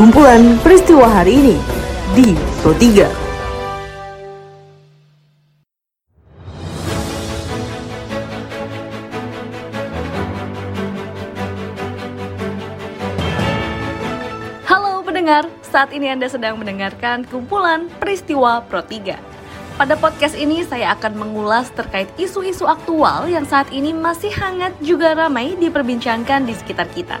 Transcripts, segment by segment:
kumpulan peristiwa hari ini di Pro 3. pendengar, saat ini Anda sedang mendengarkan kumpulan peristiwa Pro 3. Pada podcast ini saya akan mengulas terkait isu-isu aktual yang saat ini masih hangat juga ramai diperbincangkan di sekitar kita.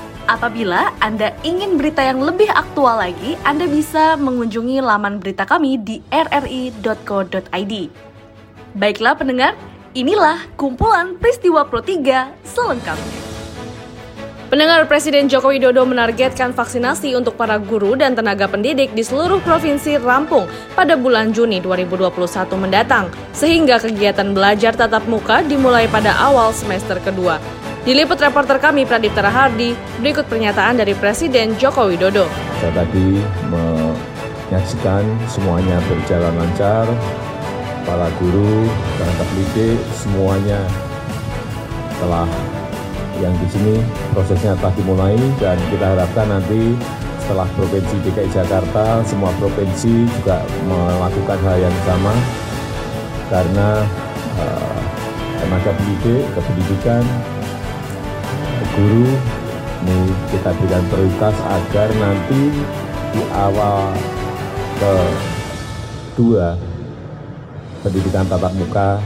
Apabila Anda ingin berita yang lebih aktual lagi, Anda bisa mengunjungi laman berita kami di rri.co.id. Baiklah pendengar, inilah kumpulan peristiwa Pro 3 selengkapnya. Pendengar Presiden Joko Widodo menargetkan vaksinasi untuk para guru dan tenaga pendidik di seluruh provinsi rampung pada bulan Juni 2021 mendatang, sehingga kegiatan belajar tatap muka dimulai pada awal semester kedua. Diliput reporter kami Pradip Tarahardi, berikut pernyataan dari Presiden Joko Widodo. Saya tadi menyaksikan semuanya berjalan lancar, para guru, tenaga pendidik, semuanya telah yang di sini. Prosesnya telah dimulai dan kita harapkan nanti setelah Provinsi DKI Jakarta, semua provinsi juga melakukan hal yang sama. Karena uh, tenaga pendidik, kependidikan, guru ini kita berikan prioritas agar nanti di awal kedua pendidikan tatap muka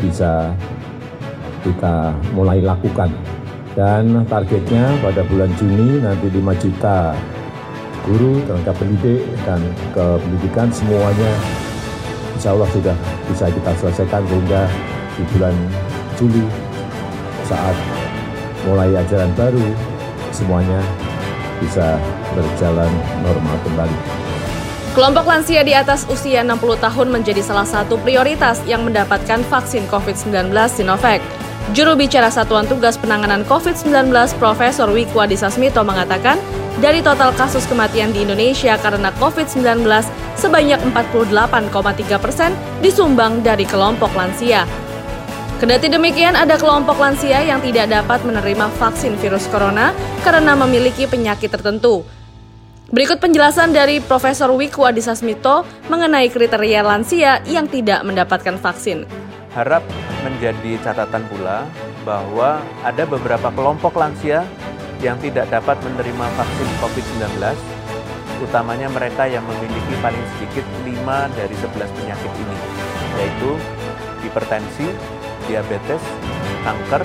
bisa kita mulai lakukan. Dan targetnya pada bulan Juni nanti 5 juta guru, tenaga pendidik, dan kependidikan semuanya insya Allah sudah bisa kita selesaikan sehingga di bulan Juli saat mulai ajaran baru semuanya bisa berjalan normal kembali. Kelompok lansia di atas usia 60 tahun menjadi salah satu prioritas yang mendapatkan vaksin COVID-19 Sinovac. Juru bicara Satuan Tugas Penanganan COVID-19 Profesor Wiku Adhisa Smito mengatakan, dari total kasus kematian di Indonesia karena COVID-19, sebanyak 48,3 persen disumbang dari kelompok lansia. Kendati demikian, ada kelompok lansia yang tidak dapat menerima vaksin virus corona karena memiliki penyakit tertentu. Berikut penjelasan dari Profesor Wiku Adhisa Smito mengenai kriteria lansia yang tidak mendapatkan vaksin harap menjadi catatan pula bahwa ada beberapa kelompok lansia yang tidak dapat menerima vaksin COVID-19, utamanya mereka yang memiliki paling sedikit 5 dari 11 penyakit ini, yaitu hipertensi, diabetes, kanker,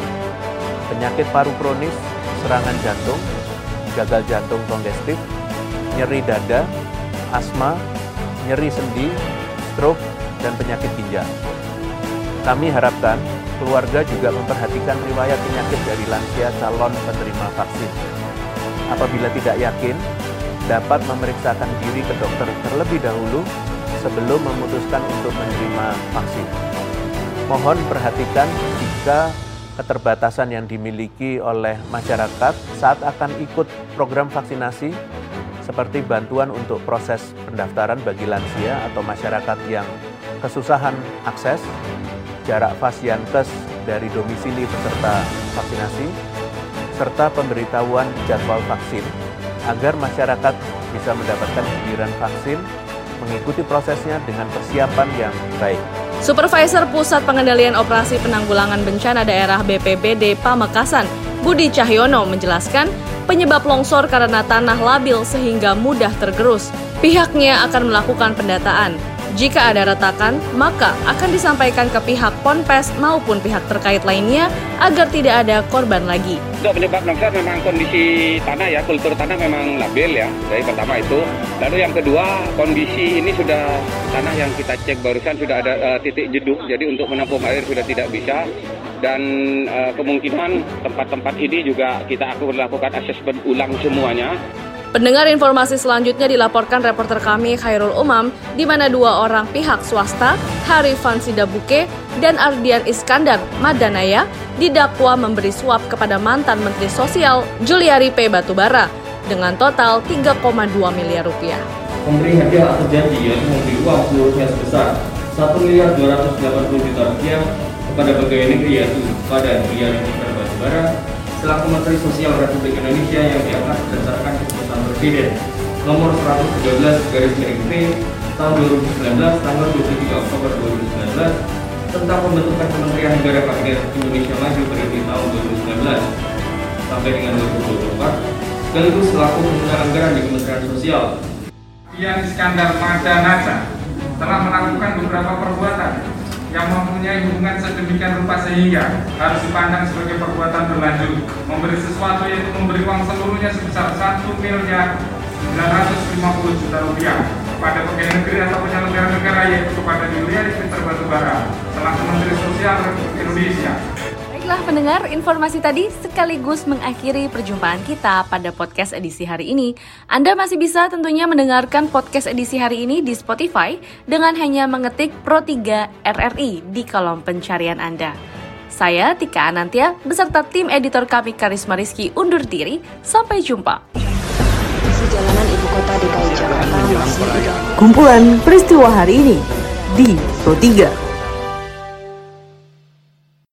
penyakit paru kronis, serangan jantung, gagal jantung kongestif, nyeri dada, asma, nyeri sendi, stroke, dan penyakit ginjal. Kami harapkan keluarga juga memperhatikan riwayat penyakit dari lansia calon penerima vaksin. Apabila tidak yakin, dapat memeriksakan diri ke dokter terlebih dahulu sebelum memutuskan untuk menerima vaksin. Mohon perhatikan jika keterbatasan yang dimiliki oleh masyarakat saat akan ikut program vaksinasi seperti bantuan untuk proses pendaftaran bagi lansia atau masyarakat yang kesusahan akses jarak fasiankes dari domisili peserta vaksinasi, serta pemberitahuan jadwal vaksin agar masyarakat bisa mendapatkan giliran vaksin mengikuti prosesnya dengan persiapan yang baik. Supervisor Pusat Pengendalian Operasi Penanggulangan Bencana Daerah BPBD Pamekasan, Budi Cahyono menjelaskan penyebab longsor karena tanah labil sehingga mudah tergerus. Pihaknya akan melakukan pendataan jika ada retakan, maka akan disampaikan ke pihak Ponpes maupun pihak terkait lainnya agar tidak ada korban lagi. Untuk penyebab longsor memang kondisi tanah ya, kultur tanah memang labil ya. Jadi pertama itu. Lalu yang kedua, kondisi ini sudah tanah yang kita cek barusan sudah ada uh, titik jeduk, jadi untuk menampung air sudah tidak bisa. Dan uh, kemungkinan tempat-tempat ini juga kita akan melakukan asesmen ulang semuanya Pendengar informasi selanjutnya dilaporkan reporter kami Khairul Umam, di mana dua orang pihak swasta, Harifan Sidabuke dan Ardian Iskandar Madanaya, didakwa memberi suap kepada mantan Menteri Sosial Juliari P. Batubara dengan total 3,2 miliar rupiah. Memberi hadiah atau janji yaitu memberi uang seluruhnya sebesar 1 miliar 280 juta rupiah kepada pegawai negeri yaitu kepada Juliari P. Batubara selaku Menteri Sosial Republik Indonesia yang diangkat berdasarkan keputusan Presiden nomor 113 garis miring P tahun 2019 tanggal 23 Oktober 2019 tentang pembentukan Kementerian Negara Kabinet Indonesia Maju periode tahun 2019 sampai dengan 2024 sekaligus selaku pengguna anggaran di Kementerian Sosial. Ian Iskandar Madanasa telah melakukan beberapa perbuatan yang mempunyai hubungan sedemikian rupa sehingga harus dipandang sebagai perbuatan berlanjut. Memberi sesuatu yaitu memberi uang seluruhnya sebesar 1 miliar 950 juta rupiah kepada pegawai negeri atau penyelenggara negara yaitu kepada Juliari Peter Batubara selaku Menteri Sosial Republik Indonesia Baiklah pendengar, informasi tadi sekaligus mengakhiri perjumpaan kita pada podcast edisi hari ini. Anda masih bisa tentunya mendengarkan podcast edisi hari ini di Spotify dengan hanya mengetik Pro 3 RRI di kolom pencarian Anda. Saya Tika Anantia beserta tim editor kami Karisma Rizky undur diri. Sampai jumpa. Jalanan ibu kota DKI Jakarta Kumpulan peristiwa hari ini di Pro 3.